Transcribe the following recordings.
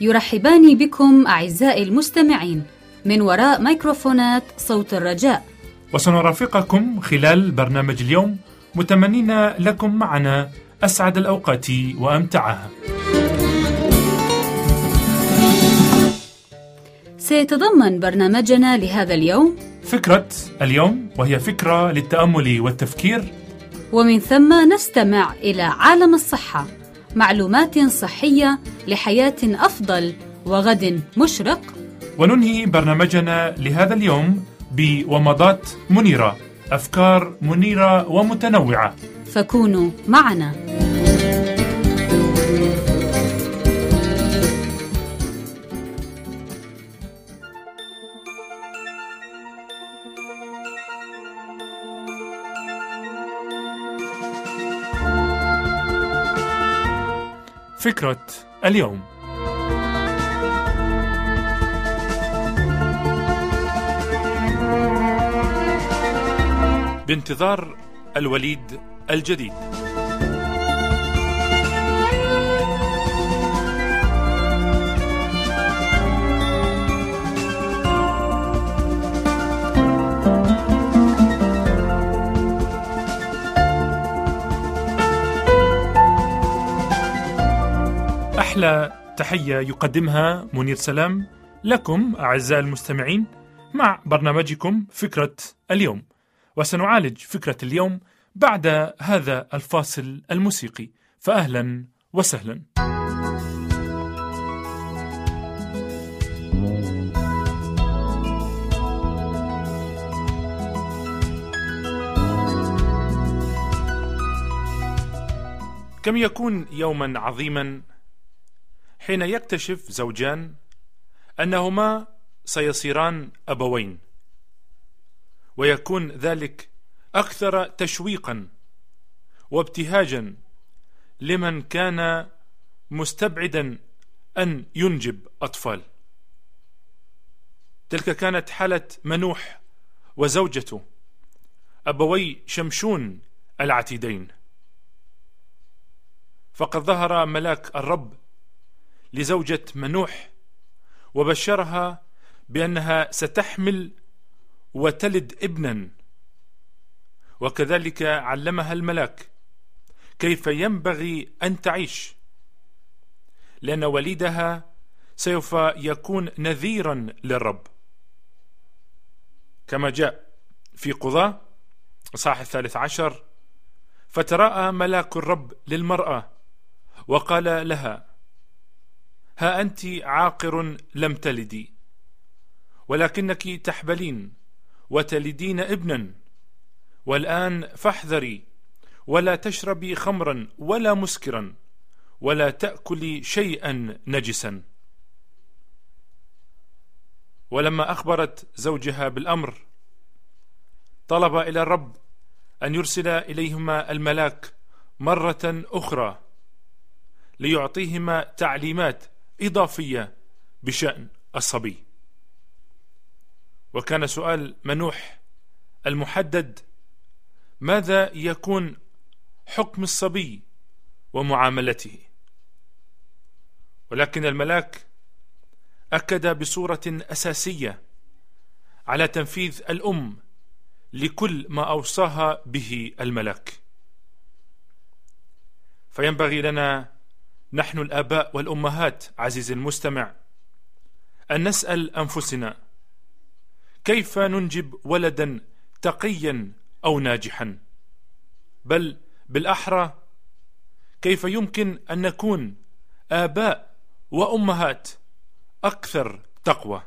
يرحبان بكم أعزائي المستمعين. من وراء ميكروفونات صوت الرجاء. وسنرافقكم خلال برنامج اليوم. متمنين لكم معنا أسعد الأوقات وأمتعها. سيتضمن برنامجنا لهذا اليوم فكرة اليوم وهي فكرة للتأمل والتفكير. ومن ثم نستمع إلى عالم الصحة. معلومات صحية لحياة أفضل وغد مشرق. وننهي برنامجنا لهذا اليوم بومضات منيرة. أفكار منيرة ومتنوعة. فكونوا معنا. فكرة اليوم. بانتظار الوليد الجديد. أحلى تحية يقدمها منير سلام لكم أعزائي المستمعين مع برنامجكم فكرة اليوم وسنعالج فكرة اليوم بعد هذا الفاصل الموسيقي. فأهلا وسهلا. كم يكون يوما عظيما؟ حين يكتشف زوجان أنهما سيصيران أبوين ويكون ذلك أكثر تشويقا وابتهاجا لمن كان مستبعدا أن ينجب أطفال. تلك كانت حالة منوح وزوجته أبوي شمشون العتيدين. فقد ظهر ملاك الرب لزوجة منوح وبشرها بأنها ستحمل وتلد ابنا. وكذلك علمها الملاك كيف ينبغي أن تعيش. لأن وليدها سوف يكون نذيرا للرب. كما جاء في قضاة صاح الثالث عشر فتراءى ملاك الرب للمرأة وقال لها ها أنت عاقر لم تلدي ولكنك تحبلين وتلدين ابنا والآن فاحذري ولا تشربي خمرا ولا مسكرا ولا تأكلي شيئا نجسا. ولما أخبرت زوجها بالأمر طلب إلى الرب أن يرسل إليهما الملاك مرة أخرى ليعطيهما تعليمات إضافية بشأن الصبي. وكان سؤال منوح المحدد ماذا يكون حكم الصبي ومعاملته؟ ولكن الملاك أكد بصورة أساسية على تنفيذ الأم لكل ما أوصاها به الملاك. فينبغي لنا نحن الآباء والأمهات عزيزي المستمع. أن نسأل أنفسنا كيف ننجب ولدا تقيا أو ناجحا؟ بل بالأحرى كيف يمكن أن نكون آباء وأمهات أكثر تقوى؟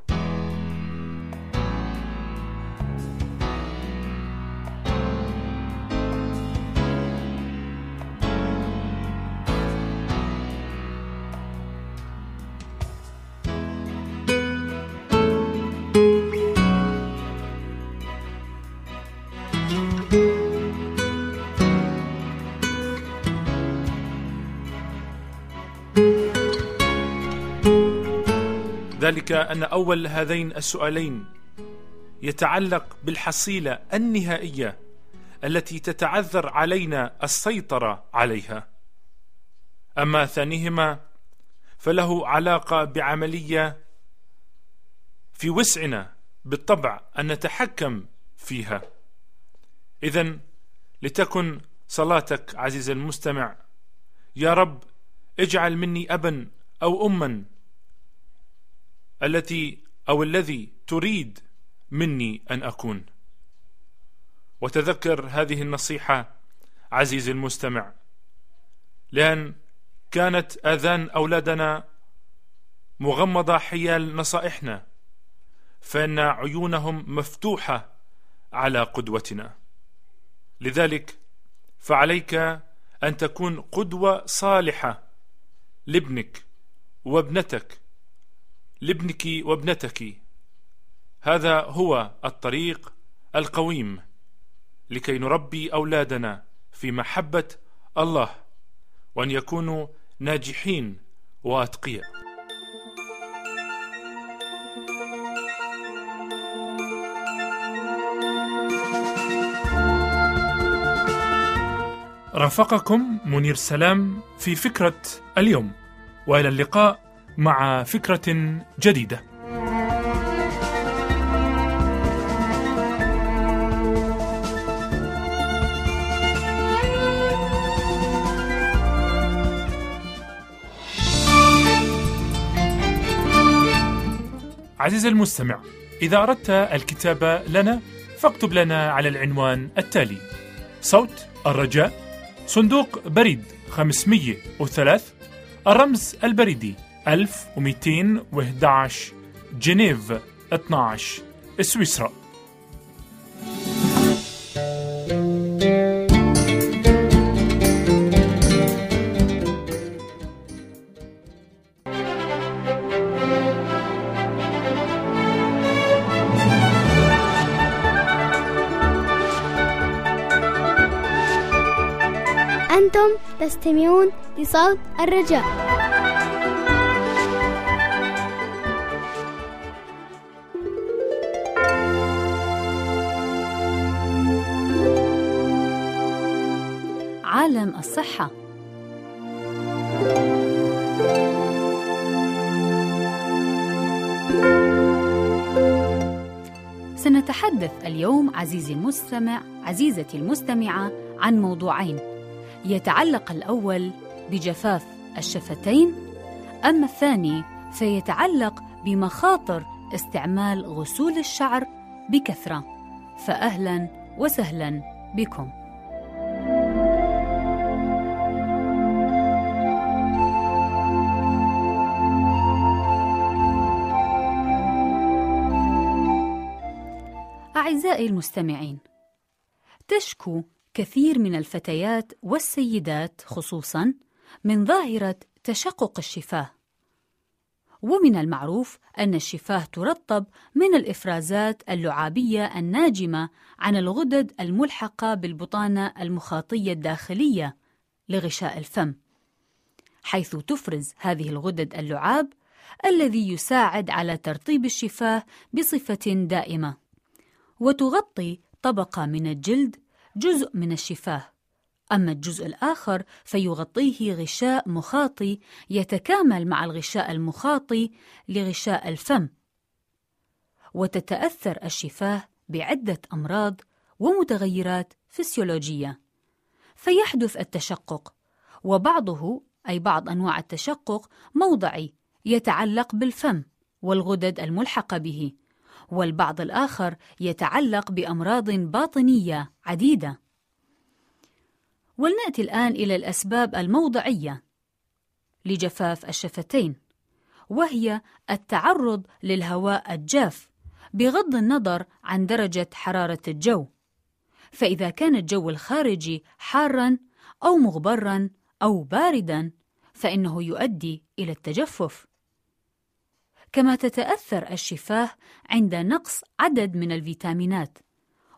ذلك أن أول هذين السؤالين يتعلق بالحصيلة النهائية التي تتعذر علينا السيطرة عليها. أما ثانيهما فله علاقة بعملية في وسعنا بالطبع أن نتحكم فيها. إذا لتكن صلاتك عزيزي المستمع يا رب اجعل مني أبا أو أما التي أو الذي تريد مني أن أكون. وتذكر هذه النصيحة عزيزي المستمع لأن كانت آذان أولادنا مغمضة حيال نصائحنا فإن عيونهم مفتوحة على قدوتنا. لذلك فعليك أن تكون قدوة صالحة لابنك وابنتك لابنك وابنتك. هذا هو الطريق القويم لكي نربي أولادنا في محبة الله وأن يكونوا ناجحين وأتقياء. رافقكم منير سلام في فكرة اليوم وإلى اللقاء مع فكرة جديدة. عزيزي المستمع إذا أردت الكتابة لنا فاكتب لنا على العنوان التالي صوت الرجاء صندوق بريد 503 الرمز البريدي. 1211 جنيف 12 سويسرا. أنتم تستمعون لصوت الرجاء. الصحة. سنتحدث اليوم عزيزي المستمع عزيزتي المستمعة عن موضوعين. يتعلق الأول بجفاف الشفتين أما الثاني فيتعلق بمخاطر استعمال غسول الشعر بكثرة. فأهلا وسهلا بكم. أعزائي المستمعين تشكو كثير من الفتيات والسيدات خصوصا من ظاهرة تشقق الشفاه. ومن المعروف أن الشفاه ترطب من الإفرازات اللعابية الناجمة عن الغدد الملحقة بالبطانة المخاطية الداخلية لغشاء الفم حيث تفرز هذه الغدد اللعاب الذي يساعد على ترطيب الشفاه بصفة دائمة. وتغطي طبقة من الجلد جزء من الشفاه. أما الجزء الآخر فيغطيه غشاء مخاطي يتكامل مع الغشاء المخاطي لغشاء الفم. وتتأثر الشفاه بعدة أمراض ومتغيرات فسيولوجية. فيحدث التشقق وبعضه أي بعض أنواع التشقق موضعي يتعلق بالفم والغدد الملحقة به. والبعض الآخر يتعلق بأمراض باطنية عديدة. ولنأتي الآن إلى الأسباب الموضعية لجفاف الشفتين، وهي التعرض للهواء الجاف بغض النظر عن درجة حرارة الجو. فإذا كان الجو الخارجي حارًا أو مغبرًا أو باردًا، فإنه يؤدي إلى التجفف. كما تتأثر الشفاه عند نقص عدد من الفيتامينات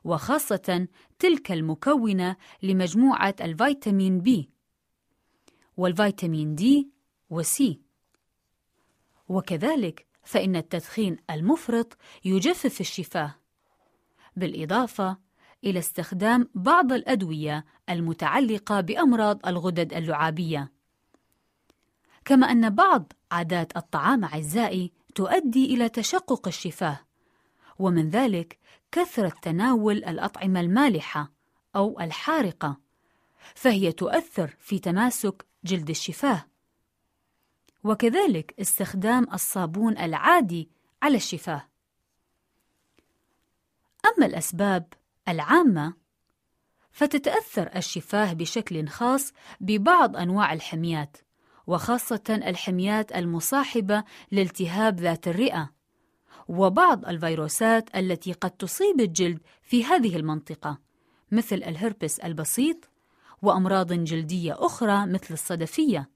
وخاصة تلك المكونة لمجموعة الفيتامين بي والفيتامين دي وسي وكذلك فإن التدخين المفرط يجفف الشفاه بالإضافة إلى استخدام بعض الأدوية المتعلقة بأمراض الغدد اللعابية. كما أن بعض عادات الطعام أعزائي تؤدي إلى تشقق الشفاه ومن ذلك كثرة تناول الأطعمة المالحة أو الحارقة فهي تؤثر في تماسك جلد الشفاه. وكذلك استخدام الصابون العادي على الشفاه. أما الأسباب العامة فتتأثر الشفاه بشكل خاص ببعض أنواع الحميات وخاصة الحميات المصاحبة لالتهاب ذات الرئة وبعض الفيروسات التي قد تصيب الجلد في هذه المنطقة مثل الهربس البسيط وأمراض جلدية أخرى مثل الصدفية.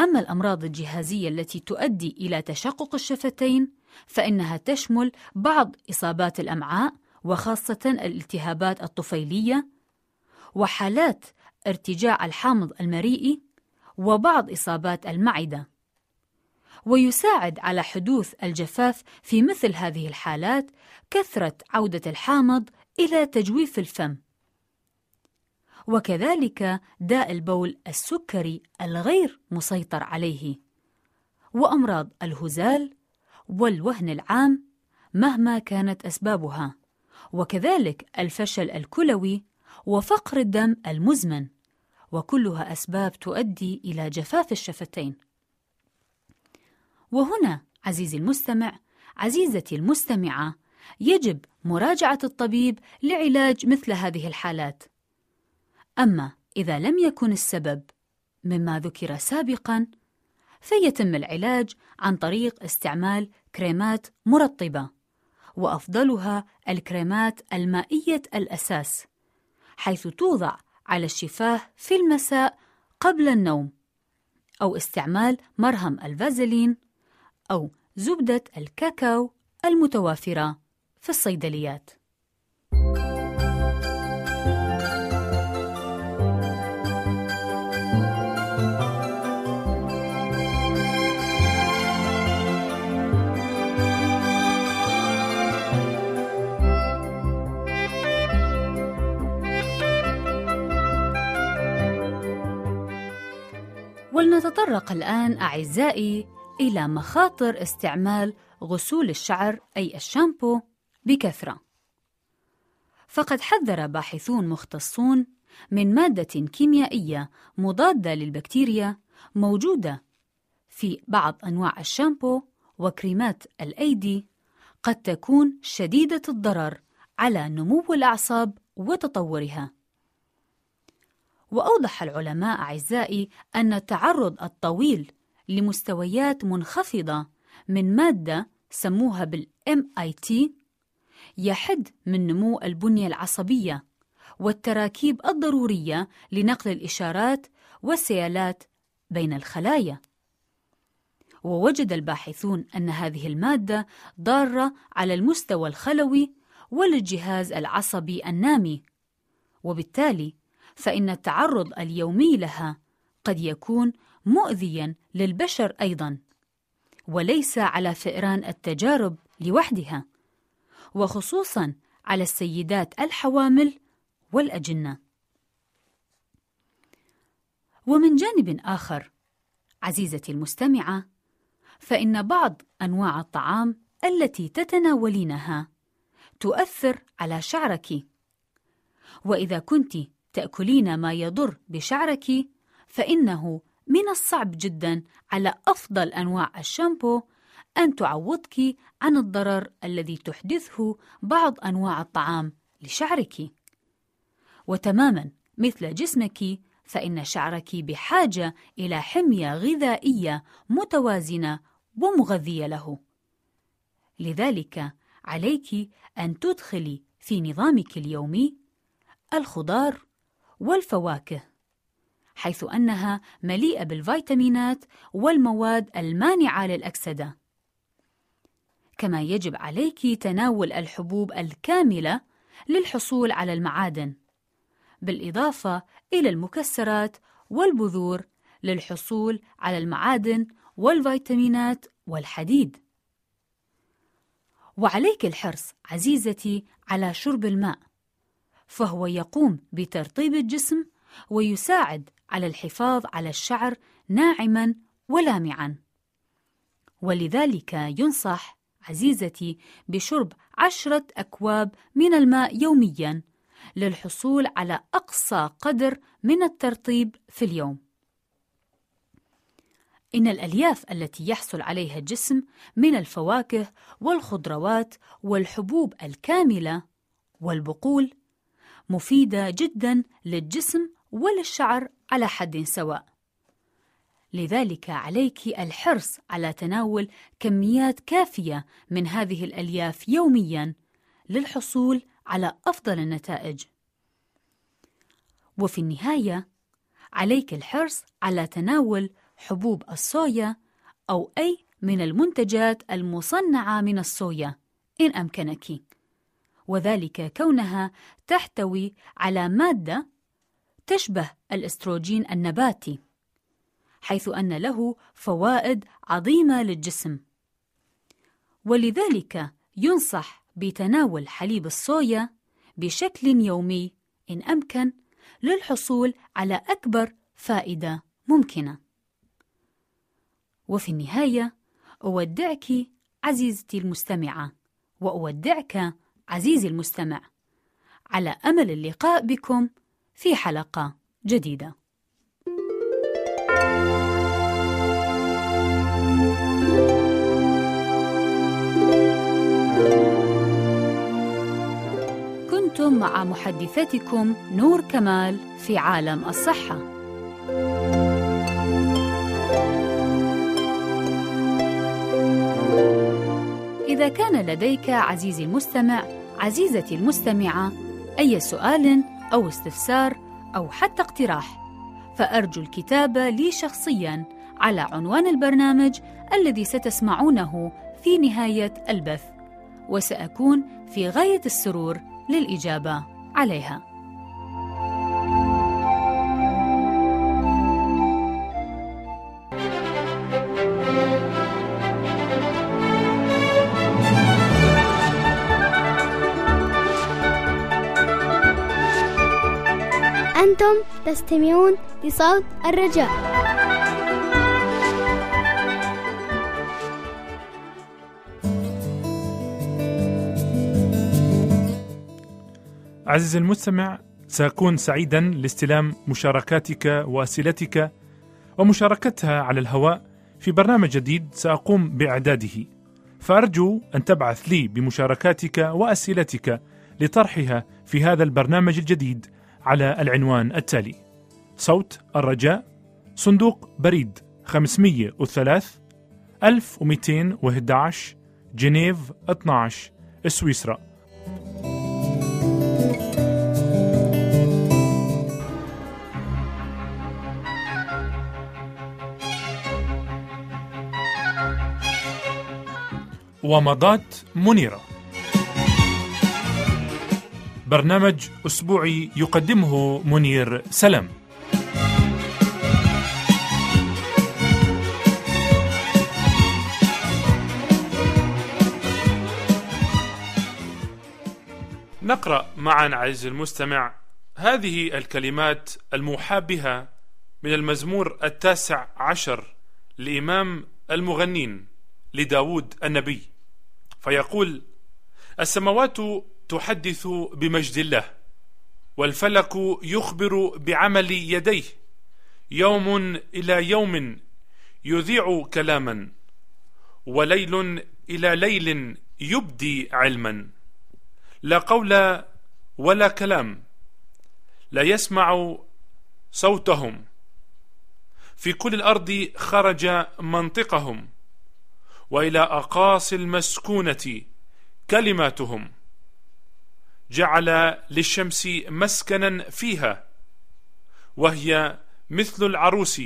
أما الأمراض الجهازية التي تؤدي إلى تشقق الشفتين فإنها تشمل بعض إصابات الأمعاء وخاصة الالتهابات الطفيلية وحالات ارتجاع الحامض المريئي وبعض إصابات المعدة. ويساعد على حدوث الجفاف في مثل هذه الحالات كثرة عودة الحامض إلى تجويف الفم. وكذلك داء البول السكري الغير مسيطر عليه. وأمراض الهزال والوهن العام مهما كانت أسبابها. وكذلك الفشل الكلوي وفقر الدم المزمن وكلها أسباب تؤدي إلى جفاف الشفتين. وهنا عزيزي المستمع عزيزتي المستمعة يجب مراجعة الطبيب لعلاج مثل هذه الحالات. أما إذا لم يكن السبب مما ذكر سابقا فيتم العلاج عن طريق استعمال كريمات مرطبة وأفضلها الكريمات المائية الأساس. حيث توضع على الشفاه في المساء قبل النوم أو استعمال مرهم الفازلين أو زبدة الكاكاو المتوافرة في الصيدليات. ولنتطرق الآن أعزائي إلى مخاطر استعمال غسول الشعر أي الشامبو بكثرة. فقد حذر باحثون مختصون من مادة كيميائية مضادة للبكتيريا موجودة في بعض أنواع الشامبو وكريمات الأيدي قد تكون شديدة الضرر على نمو الأعصاب وتطورها. وأوضح العلماء أعزائي أن التعرض الطويل لمستويات منخفضة من مادة سموها بال MIT يحد من نمو البنية العصبية والتراكيب الضرورية لنقل الإشارات والسيالات بين الخلايا. ووجد الباحثون أن هذه المادة ضارة على المستوى الخلوي والجهاز العصبي النامي، وبالتالي فإن التعرض اليومي لها قد يكون مؤذيا للبشر أيضا وليس على فئران التجارب لوحدها وخصوصا على السيدات الحوامل والأجنة. ومن جانب آخر عزيزتي المستمعة فإن بعض أنواع الطعام التي تتناولينها تؤثر على شعرك. وإذا كنت تأكلين ما يضر بشعرك فإنه من الصعب جدا على أفضل أنواع الشامبو أن تعوضك عن الضرر الذي تحدثه بعض أنواع الطعام لشعرك. وتماما مثل جسمك فإن شعرك بحاجة إلى حمية غذائية متوازنة ومغذية له. لذلك عليك أن تدخلي في نظامك اليومي الخضار والفواكه حيث أنها مليئة بالفيتامينات والمواد المانعة للأكسدة. كما يجب عليك تناول الحبوب الكاملة للحصول على المعادن بالإضافة إلى المكسرات والبذور للحصول على المعادن والفيتامينات والحديد. وعليك الحرص عزيزتي على شرب الماء. فهو يقوم بترطيب الجسم ويساعد على الحفاظ على الشعر ناعما ولامعا. ولذلك ينصح عزيزتي بشرب عشرة أكواب من الماء يوميا للحصول على أقصى قدر من الترطيب في اليوم. إن الألياف التي يحصل عليها الجسم من الفواكه والخضروات والحبوب الكاملة والبقول مفيدة جدا للجسم وللشعر على حد سواء. لذلك عليك الحرص على تناول كميات كافية من هذه الألياف يوميا للحصول على أفضل النتائج. وفي النهاية عليك الحرص على تناول حبوب الصويا أو أي من المنتجات المصنعة من الصويا إن أمكنك وذلك كونها تحتوي على مادة تشبه الأستروجين النباتي حيث أن له فوائد عظيمة للجسم. ولذلك ينصح بتناول حليب الصويا بشكل يومي إن أمكن للحصول على أكبر فائدة ممكنة. وفي النهاية أودعك عزيزتي المستمعة وأودعك عزيزي المستمع على أمل اللقاء بكم في حلقة جديدة. كنتم مع محدثتكم نور كمال في عالم الصحة. إذا كان لديك عزيزي المستمع عزيزتي المستمعة أي سؤال أو استفسار أو حتى اقتراح فأرجو الكتابة لي شخصياً على عنوان البرنامج الذي ستسمعونه في نهاية البث وسأكون في غاية السرور للإجابة عليها. أنتم تستمعون لصوت الرجاء. عزيزي المستمع سأكون سعيدا لاستلام مشاركاتك وأسئلتك ومشاركتها على الهواء في برنامج جديد سأقوم بإعداده. فأرجو أن تبعث لي بمشاركاتك وأسئلتك لطرحها في هذا البرنامج الجديد على العنوان التالي. صوت الرجاء. صندوق بريد 503 1211 جنيف 12 سويسرا. ومضات منيرة. برنامج أسبوعي يقدمه منير سلام نقرأ معا عز المستمع. هذه الكلمات الموحى بها من المزمور التاسع عشر لإمام المغنين لداود النبي. فيقول السماوات تحدث بمجد الله والفلك يخبر بعمل يديه. يوم إلى يوم يذيع كلاما وليل إلى ليل يبدي علما. لا قول ولا كلام لا يسمع صوتهم. في كل الأرض خرج منطقهم وإلى أقاصي المسكونة كلماتهم. جعل للشمس مسكنا فيها وهي مثل العروس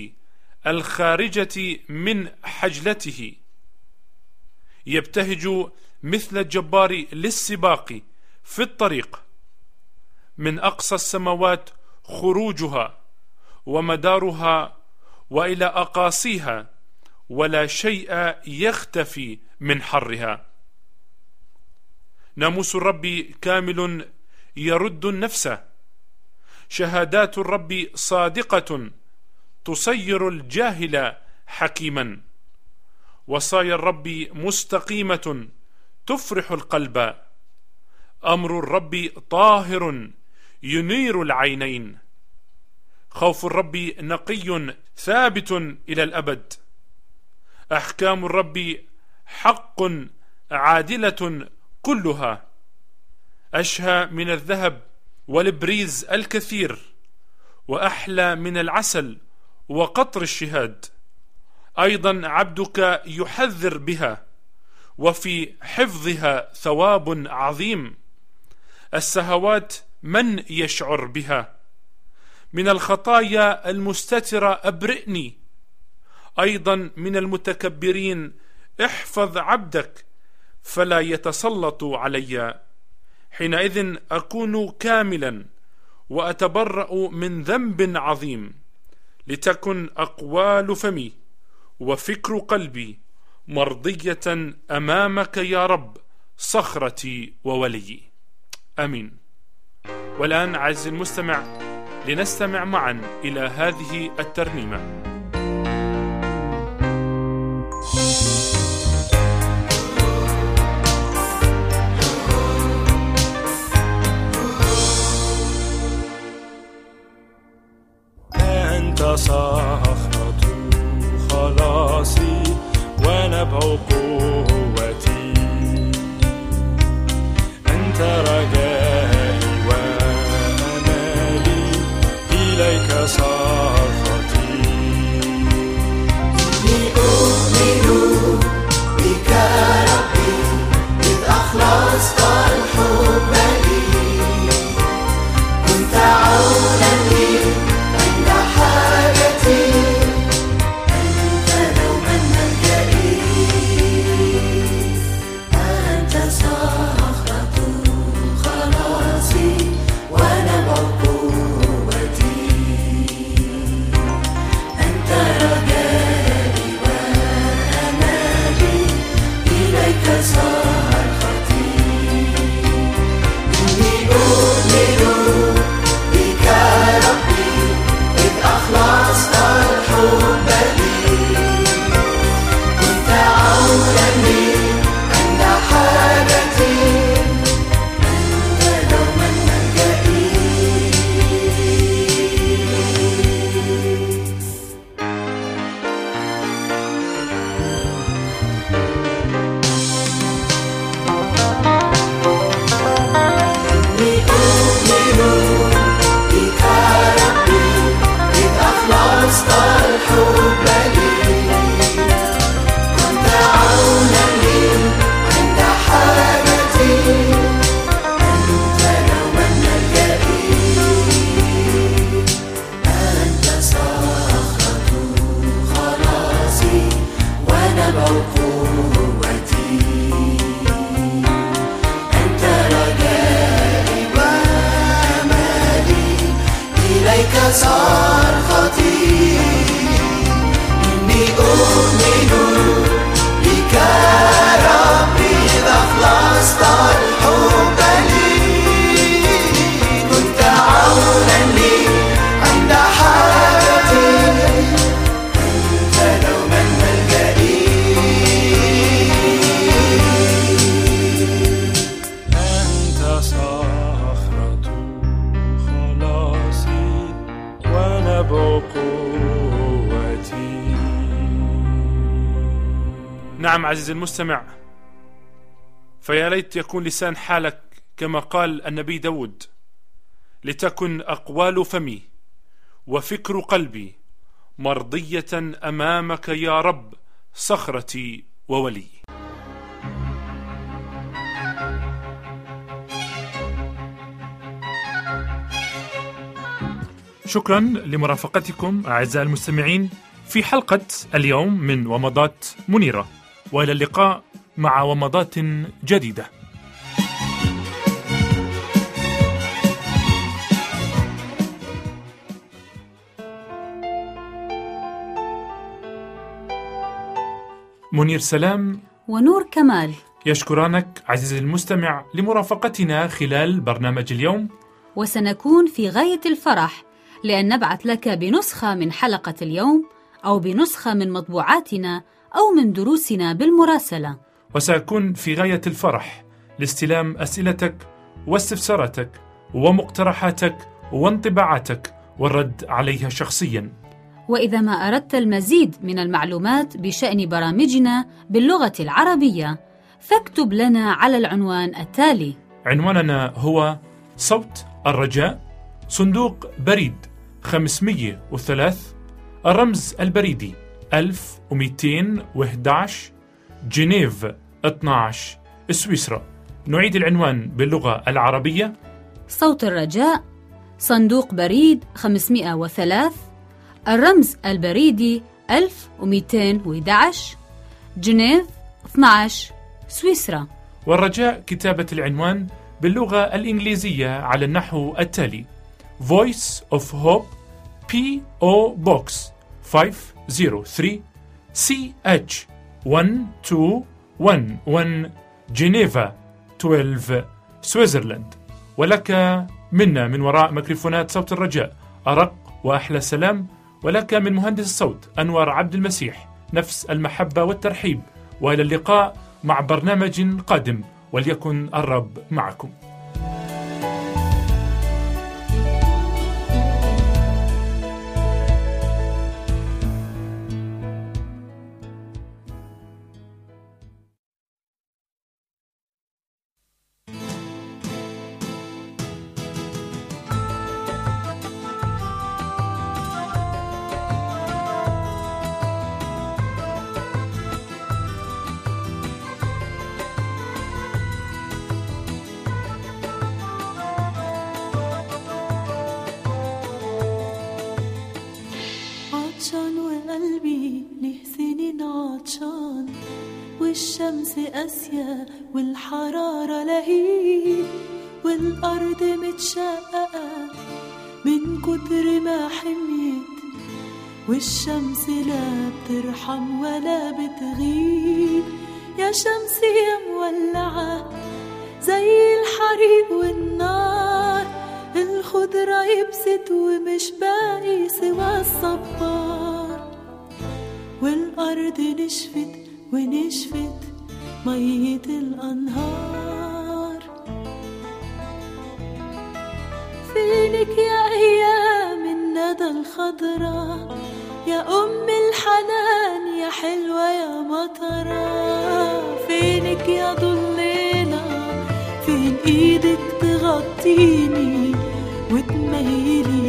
الخارجة من حجلته. يبتهج مثل الجبار للسباق في الطريق. من أقصى السماوات خروجها ومدارها وإلى أقاصيها ولا شيء يختفي من حرها. ناموس الرب كامل يرد النفس. شهادات الرب صادقة تصير الجاهل حكيما. وصايا الرب مستقيمة تفرح القلب. أمر الرب طاهر ينير العينين. خوف الرب نقي ثابت إلى الأبد. أحكام الرب حق عادلة كلها أشهى من الذهب والبريز الكثير وأحلى من العسل وقطر الشهاد. أيضا عبدك يحذر بها وفي حفظها ثواب عظيم. السهوات من يشعر بها؟ من الخطايا المستترة أبرئني. أيضا من المتكبرين احفظ عبدك فلا يتسلط علي. حينئذ أكون كاملا وأتبرأ من ذنب عظيم لتكن أقوال فمي وفكر قلبي مرضية أمامك يا رب صخرتي ووليي آمين. والآن عز المستمع لنستمع معا إلى هذه الترنيمة. قوتي. نعم عزيزي المستمع فيا ليت يكون لسان حالك كما قال النبي داود لتكن أقوال فمي وفكر قلبي مرضية أمامك يا رب صخرتي وولي. شكرا لمرافقتكم أعزائي المستمعين في حلقة اليوم من ومضات منيرة وإلى اللقاء مع ومضات جديدة. منير سلام. ونور كمال. يشكرانك عزيزي المستمع لمرافقتنا خلال برنامج اليوم. وسنكون في غاية الفرح. لأن نبعث لك بنسخة من حلقة اليوم أو بنسخة من مطبوعاتنا أو من دروسنا بالمراسلة. وسأكون في غاية الفرح لاستلام أسئلتك واستفساراتك ومقترحاتك وانطباعاتك والرد عليها شخصيا. وإذا ما أردت المزيد من المعلومات بشأن برامجنا باللغة العربية فاكتب لنا على العنوان التالي. عنواننا هو صوت الرجاء صندوق بريد 503 الرمز البريدي 1211 جنيف 12 سويسرا. نعيد العنوان باللغة العربية. صوت الرجاء صندوق بريد 503 الرمز البريدي 1211 جنيف 12 سويسرا. والرجاء كتابة العنوان باللغة الإنجليزية على النحو التالي. Voice of Hope P.O. Box 503 CH 1211 جنيفا 12 سويسرلاند ولك منا من وراء ميكروفونات صوت الرجاء أرق وأحلى سلام. ولك من مهندس الصوت أنور عبد المسيح نفس المحبة والترحيب. وإلى اللقاء مع برنامج قادم وليكن الرب معكم. والشمس قاسية والحرارة لهيب والأرض متشققة من كتر ما حميت والشمس لا بترحم ولا بتغيب. يا شمس يا مولعة زي الحريق والنار الخضرة يبست ومش باقي سوى الصبار. والأرض نشفت ونشفت مية الأنهار؟ فينك يا أيام الندى الخضرا يا أم الحنان يا حلوة يا مطرة. فينك يا ضليلة فين إيدك تغطيني وتميلي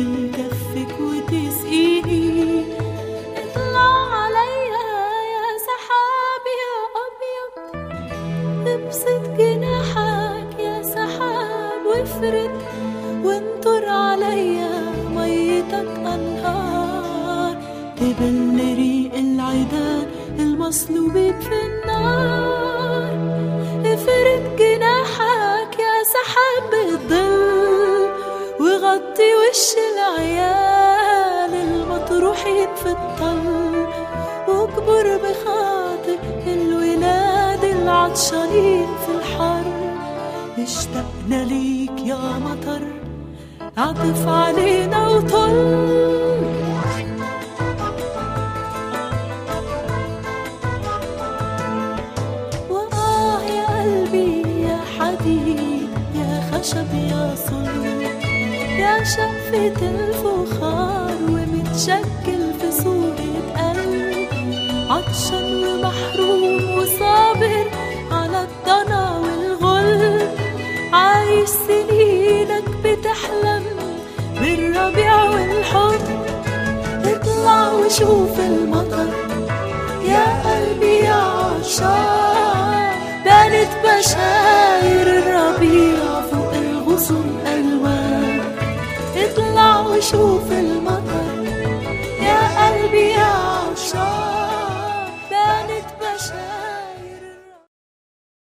تبل ريق العيدان المصلوبين في النار. افرد جناحك يا سحاب الظل وغطي وش العيال المطروحين في الطل واكبر بخاطر الولاد العطشانين في الحر. اشتقنا ليك يا مطر عطف علينا وطل شقفة الفخار ومتشكل في صورة قلب. عطشان ومحروم وصابر على الضنا والغل. عايش سنينك بتحلم بالربيع والحب. اطلع وشوف المطر. يا قلبي يا عطشان بانت بشاير الربيع فوق الغصن. ألوان اطلع وشوف